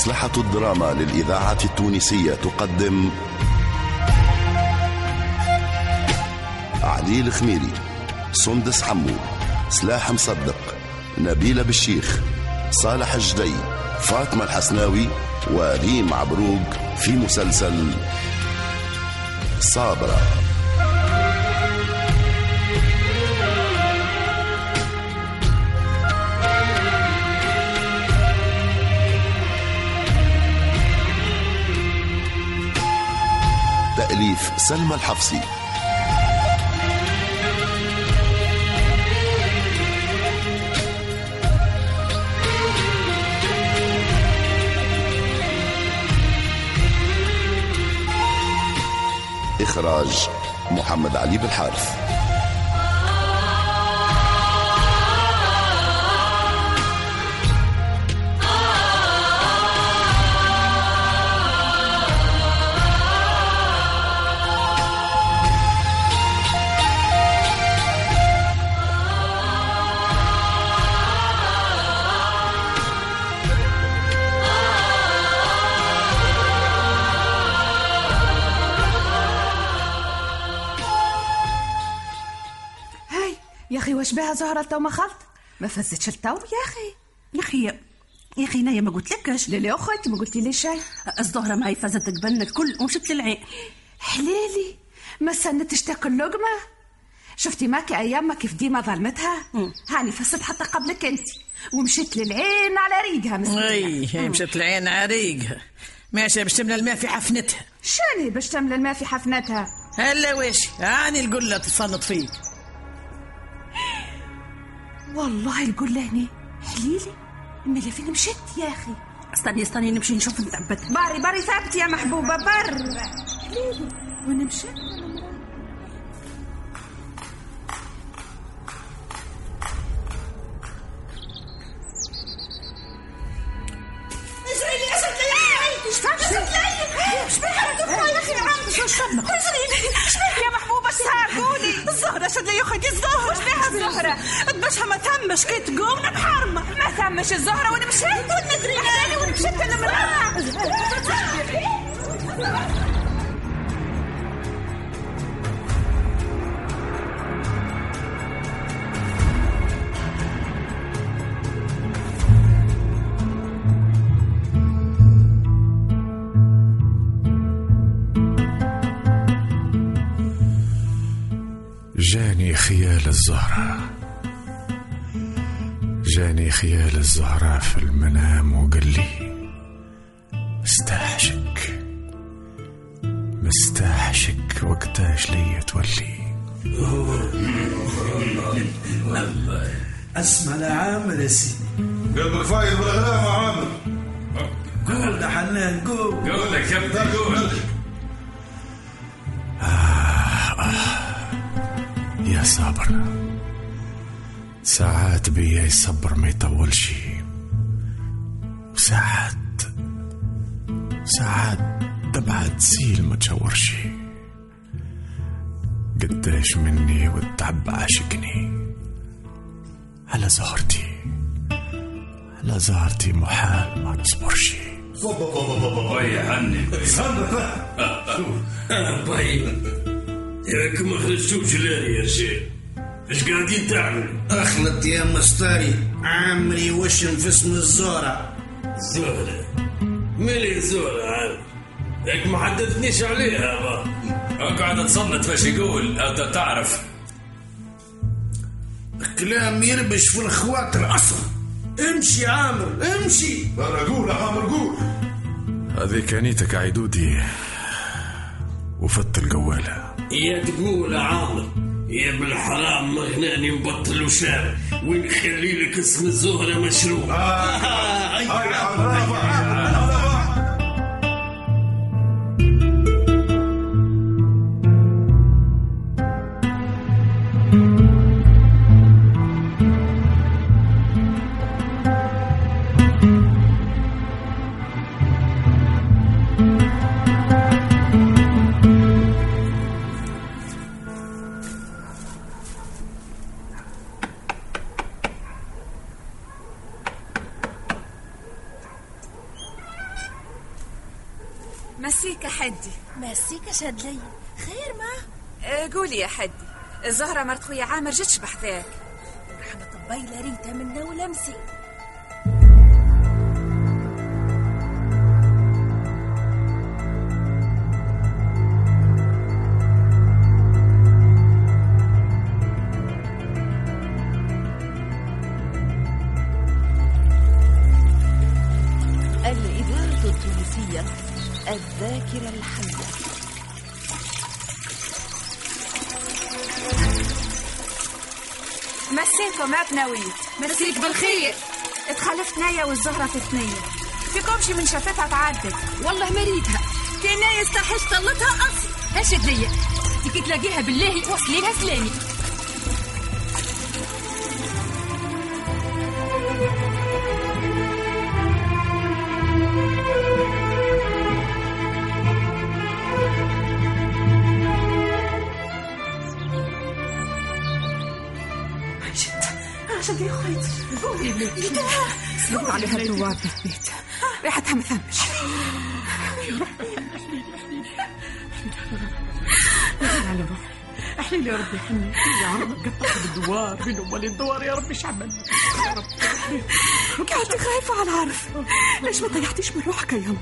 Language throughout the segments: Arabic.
مصلحة الدراما للإذاعة التونسية تقدم علي الخميري سندس حمو سلاح مصدق نبيلة بالشيخ صالح الجدي فاطمة الحسناوي وريم عبروق في مسلسل صابرة. تأليف سلمى الحفصي. إخراج محمد علي بالحارث واش بها زهرة تو ما خلط ما فزتش التو يا أخي. يا أخي يا أخي نايا ما قلت لكش لا لا اخوتي ما قلتي لي شيء الزهرة معي فازت قبلنا الكل ومشت للعين حليلي ما سنتش تاكل لقمة؟ شفتي ماكي أيام كيف ديما ظلمتها؟ هاني فزت حتى قبلك أنت. ومشيت للعين على ريقها مسكينة. أي مشت العين عريقها ماشي باش تملى الماء في حفنتها. شاني باش تملى الماء في حفنتها؟ هلا واش هاني القلة تصنط فيك. والله القول هني. حليلي ملي فين مشيت يا أخي. استني استني نمشي نشوف نثبت باري باري ثابت يا محبوبة بر حليلي وأنا الزهره شد لي أختي الزهرة. وش بها الزهرة؟ تبشها ما تمش. كي تقوم محرمه ما ثمش الزهرة وأنا مشيت. وندري أنا وأنا مشيت أنا مرا الزهرة جاني خيال الزهرة في المنام وقال لي مستحشك مستحشك وقتاش لي تولي؟ أسمع لعامر يا سيدي. قلبك فايز بالغلام يا عامر. قول يا حنان قول. قول لك يا قول. يا صابر. ساعات بيا يصبر ما يطولش. وساعات ساعات دمعة تسيل ما تشورش. قداش مني والتعب عاشقني. على زهرتي على زهرتي محال ما نصبرش. وي عني باي ياك ما خرجتوش لاني يا رجال اش قاعدين تعملوا؟ اخلط يا مستاري. عمري وشم في اسم الزهرة زهرة مالي الزهرة عاد ياك ما حدثنيش عليها با اقعد تصنت باش يقول انت تعرف. كلام يربش في الخواطر أصلا امشي عامر امشي. أنا قول يا عامر قول. هذيك انيتك عيدودي. وفت القوالة. يا تقول عامر يا ابن الحرام مغناني مبطل وشاب ونخلي لك اسم الزهرة مشروع هاي هاي مسيك شاد لي خير ما؟ آه، قولي يا حدي الزهرة مرت خويا عامر جتش بحذاك. رحمة طبيلة ريتها منا ولمسي مسيكم ما بنويت مسيك بالخير. اتخلفت نايا والزهرة في ثنية فيكمش من شافتها تعدت. والله مريدها كان يستحش طلتها أصل. هشد ليا. تيجي تلاقيها بالله وصلي لها سلامي. لي سلمت عليها الدوار في البيت ريحتها مثمش على روحي احلي لي يا ربي حني يا رب قطعت بالدوار بين امال الدوار يا ربي شعبان يا رب قعدتي خايفة على العرف ليش ما طيحتيش من روحك يا يما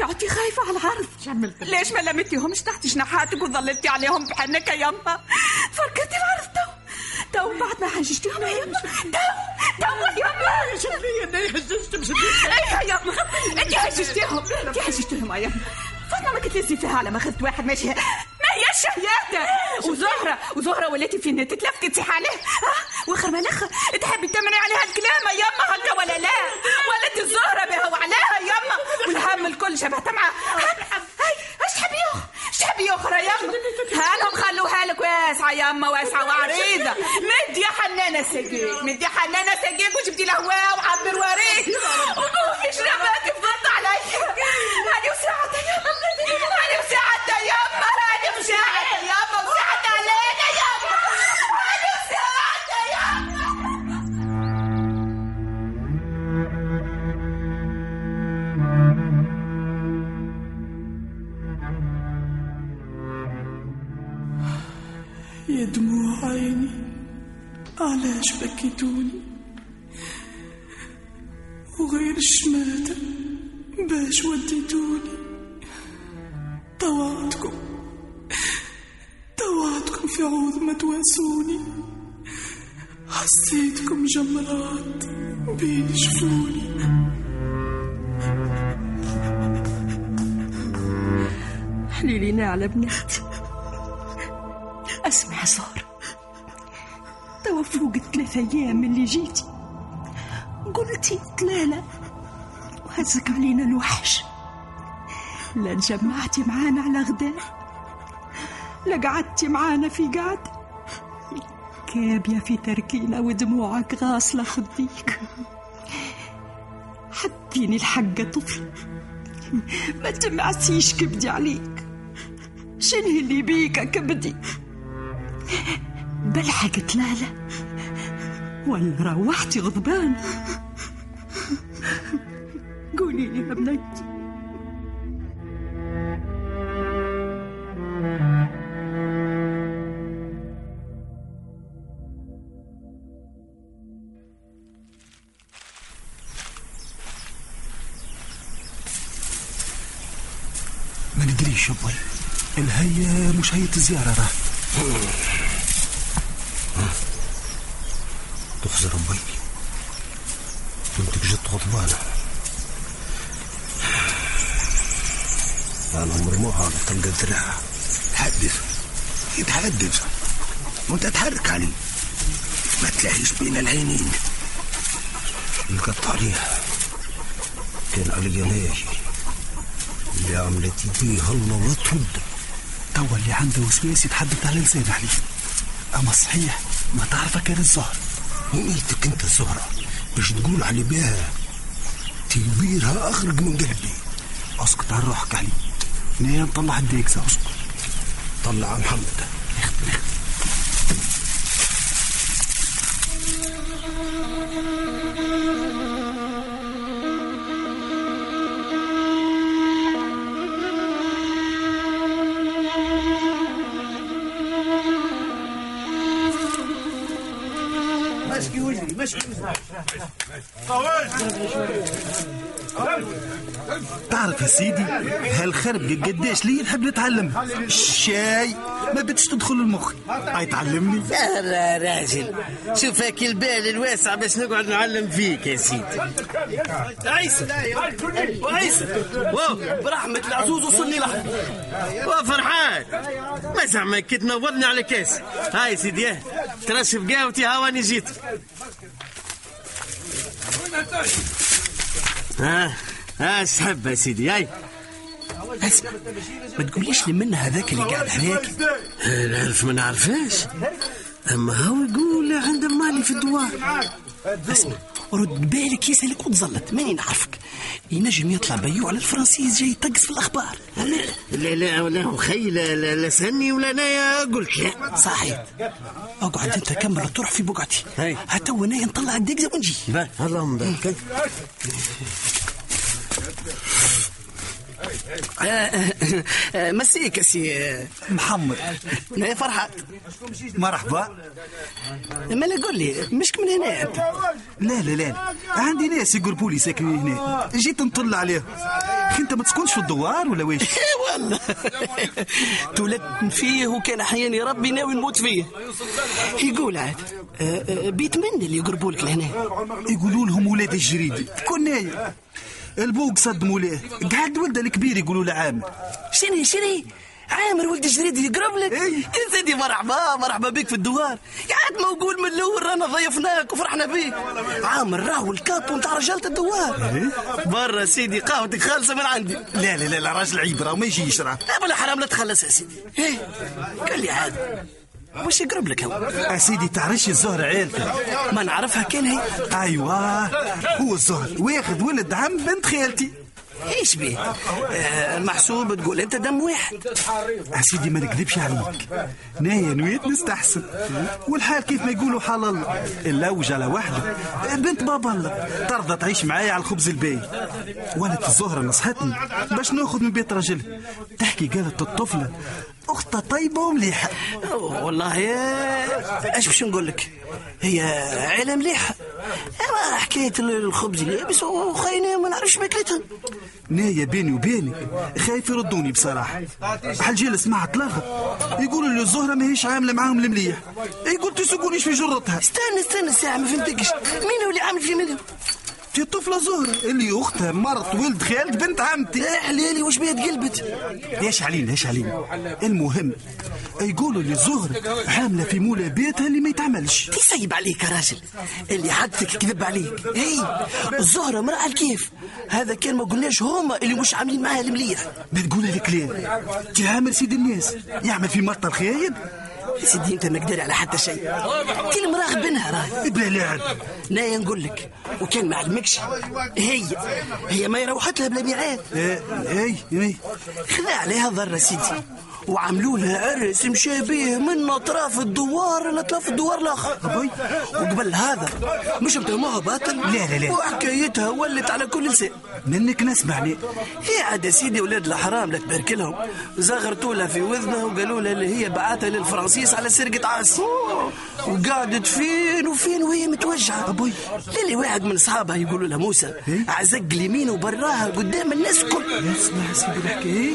قعدتي خايفة على العرف عملت ليش ما لميتيهمش تحت جناحاتك وظللتي عليهم بحنك يا يما تو تو بعد ما حججتيهم يا يما تو تو يا يما شلي اني هززت بسديد إيه يا يما انت هججتيهم انت يا يما فاطمة ما كنت لسي فيها على ما اخذت واحد ماشي. ما هي شهياتة وزهرة وزهرة وليتي في النت تلفتي تصيح عليه واخر ما الآخر تحبي تمنعي عليها الكلام يا يما هكا ولا لا؟ ولت الزهرة بها وعليها يا يما والهم الكل هاي تحبي يخ إيش تحبي أخرى يا يما هانهم خلوها لك واسعة يا يما واسعة وعريضة. مد يا حنانة سقيك مد يا حنانة سقيك وجبتي له هوا وعبر وريك يا دموع عيني. علاش بكيتوني؟ وغير الشماتة باش وديتوني. طوعتكم طوعتكم في عوض ما تواسوني حسيتكم جمرات بين جفوني حليلي على بناتي فوق الثلاث أيام اللي جيتي قلتي طلالة وهزك علينا الوحش. لا تجمعتي معانا على غدا لا قعدتي معانا في قعد. كابية في تركينا ودموعك غاصلة خديك حديني الحق طفل. ما تمعسيش كبدي عليك. شنو اللي بيك كبدي؟ بلحقت لالا ولا روحتي غضبان. قولي لي يا بنيتي ما ندريش يا الهيا مش هيئة الزيارة راه. الذراع تحدث يتحدث. وأنت تحرك عليه ما تلاقيش بين العينين. القط عليها كان علي ناجي اللي عملت يديه الله لا ترد توا اللي عنده وسواس يتحدث على لسان عليه أما صحيح ما تعرفه كان الزهر. وميتك أنت الزهرة. باش تقول علي بها تكبيرها أخرج من قلبي. اسكت على روحك علي. منين نطلع الديكسة اصبر طلع محمد نخت نخت مشكي وجهي مشكي وجهي طويل تعرف يا سيدي هالخرب قداش لي نحب نتعلم الشاي ما بدش تدخل المخ. هاي تعلمني؟ يا راجل. شوف هاك البال الواسع باش نقعد نعلم فيك يا سيدي. عيسى عيسى. واو برحمة العزوز وصلني لحظة. وفرحان ما زعما كي تنورني على كاس. هاي سيدي آه. ترشف قهوتي هواني جيت. ها ها سحب يا سيدي هاي. اسمع ما تقوليش لي من هذاك اللي قاعد هناك نعرف ما نعرفهاش. أما هو يقول عنده مالي في الدوار. اسمع رد بالك يسألك وتزلط ماني نعرفك. ينجم يطلع بيوع على الفرنسيس جاي يطقس في الأخبار. لا لا لا خي لا, لا, لا سني ولا أنا قلت لا صحيح. أقعد أنت كمل تروح في بقعتي. هاي. حتى وأنا نطلع الدقزة ونجي. اللهم بارك مسيك يا سي محمد. يا فرحات مرحبا. ما لا قول لي مشك من هنا. انت لا لا لا. عندي ناس يقربوا لي ساكنين هنا. جيت نطل عليهم أخي انت ما تسكنش في الدوار ولا ويش والله. تولدت فيه وكان احياني ربي ناوي نموت فيه. يقول عاد آه، آه، بيت من اللي يقربوا لك لهنا؟ يقولوا لهم ولاد الجريدي. كنا البوق صد مولاه قعد ولده الكبير يقولوا له عامر. شني شني عامر ولد الجريد يقرب لك؟ يا سيدي مرحبا مرحبا بك في الدوار. قاعد موجود من الأول رانا ضيفناك وفرحنا بيك. عامر راهو الكابو نتاع رجالة الدوار. برا سيدي قهوتك خالصة من عندي. لا لا لا, لا راجل عيب راه ما يجي يشرب بلا حرام لا تخلص يا سيدي. إيه قال لي عاد. واش يقرب لك هو؟ يا سيدي تعرفش الزهر عيلته ما نعرفها كان هي؟ أيوه هو الزهر. واخد ولد عم بنت خالتي. إيش بيه؟ آه المحسوب تقول أنت دم واحد. سيدي ما نكذبش عليك نايا نويت نستحسن. والحال كيف ما يقولوا حال الله. نلوج على واحدة بنت بابا الله. ترضى تعيش معايا على الخبز اليابس ولد الزهرة نصحتني باش ناخذ من بيت راجلها تحكي قالت الطفلة أختها طيبة ومليحة. والله يا إيش باش نقول لك؟ هي عيلة مليحة. أما حكاية الخبز اليابس وخينا ما نعرفش ماكلتها. نايا بيني وبينك. خايف يردوني بصراحة. حالجيل سمعت لغط يقولوا لي الزهرة ماهيش عاملة معاهم المليح. يقول تسوقونيش في جرتها. استنى استنى ساعة ما فهمتكش. مين هو اللي عامل في منهم في طفلة زهرة. اللي أختها مرت ولد خالد بنت عمتي. يا حليلي وش بيها تقلبت؟ إيش علينا إيش علينا؟ المهم يقولوا لي زهرة حاملة في مولا بيتها اللي ما يتعملش. تسيب عليك يا راجل. اللي حدثك كذب عليك. اي الزهرة مرأة الكيف. هذا كان ما قلناش هما اللي مش عاملين معاها المليح. ما تقولها لك ليه؟ تعامل سيد الناس يعمل في مرته الخايب؟ سيدي انت ما على حتى شيء. كل مراغب بينها راهي. بلاد نايا نقول لك وكان ما علمكش. هي هي ما يروحت لها بلا ميعاد. اي اي خذا عليها ضرة سيدي. وعملوا لها عرس مشابه من أطراف الدوار لاطراف الدوار الآخر. وقبل هذا مش متهموها باطل؟ لا لا لا. وحكايتها ولت على كل لسان منك نسمعني. هي عاد سيدي ولاد الحرام لا تبارك لهم. زغرتوا لها في وذنها وقالوا لها اللي هي بعتها للفرنسيس على سرقة عاس وقعدت فين وفين وهي متوجعة أبوي. للي واحد من أصحابها يقولوا لها موسى عزق اليمين وبراها قدام الناس الكل اسمع سيدي الحكاية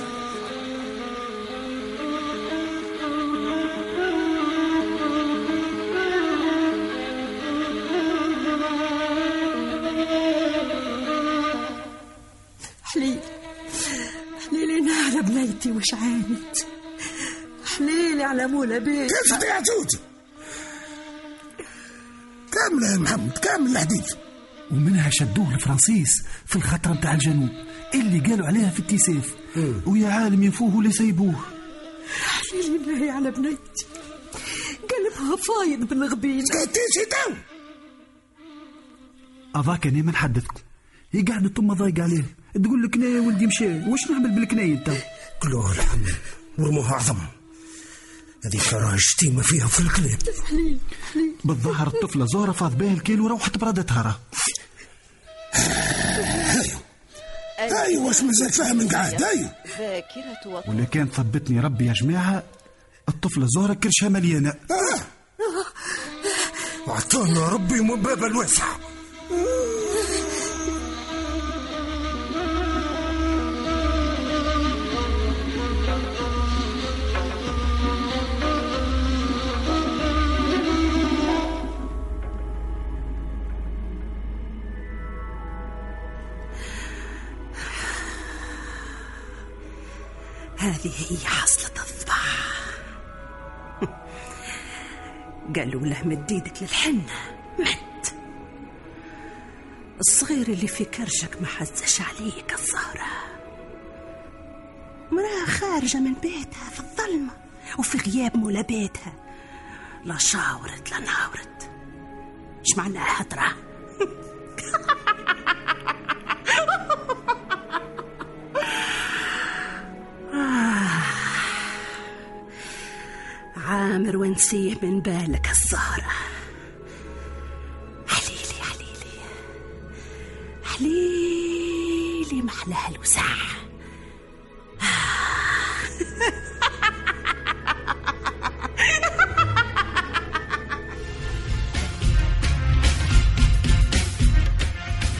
مولا بيت كيف يا توتي كاملة يا محمد كامل الحديث ومنها شدوه الفرنسيس في الخطرة متاع الجنوب اللي قالوا عليها في التيساف ويا عالم ينفوه ولا يسيبوه. حليلي ناهي على بنيتي قلبها فايض بالغبين. سكتيش تو. أضاك أنا ما نحدثكم هي قاعدة ثم ضايق عليه. تقول لك نايا ولدي مشى واش نعمل بالكناية انت كلوه الحمل ورموها عظم. هذيك راه شتيمة فيها في حليل بالظاهر الطفلة زهرة فاض بها الكيل وروحت برادتها راه. أيوه. واش مازال فاهم قاعد أيوه. ذاكرة وطن. ولا كان ثبتني ربي يا جماعة الطفلة زهرة كرشها مليانة. أعطانا ربي من باب الواسع. هذه هي حصلة الضباع قالوا له مد إيدك للحنة. مت الصغير اللي في كرشك ما حزش عليك الزهرة مراه خارجة من بيتها في الظلمة وفي غياب مولا بيتها. لا شاورت لا ناورت. إيش معناها حضرة عامر ونسيه من بالك الزهرة. حليلي حليلي. حليلي محلاها الوسع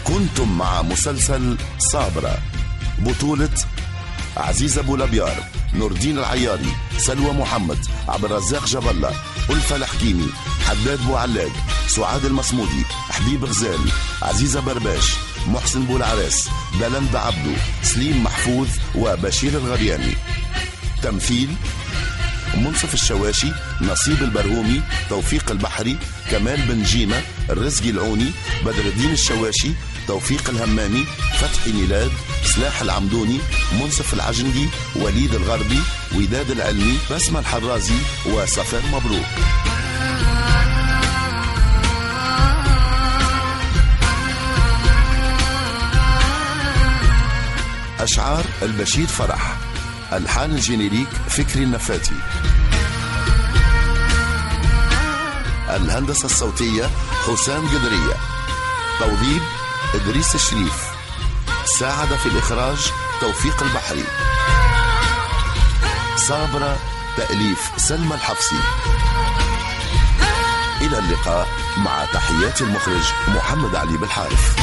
كنتم مع مسلسل صابرة. بطولة عزيز أبو لبيار نور الدين العياري. سلوى محمد عبد الرزاق جبلة ألفة الحكيمي حداد بوعلاق سعاد المصمودي حبيب غزال عزيزة برباش محسن بولعراس بلند عبدو سليم محفوظ وبشير الغرياني تمثيل منصف الشواشي نصيب البرهومي توفيق البحري كمال بن جيمة الرزقي العوني بدر الدين الشواشي توفيق الهمامي فتحي ميلاد سلاح العمدوني منصف العجنقي وليد الغربي وداد العلمي بسمة الحرازي وصفان مبروك. أشعار البشير فرح ألحان الجينيريك فكري النفاتي. الهندسة الصوتية حسام قدرية توظيف إدريس الشريف. ساعد في الإخراج توفيق البحري. صابرة تأليف سلمى الحفصي. إلى اللقاء مع تحيات المخرج محمد علي بالحارث.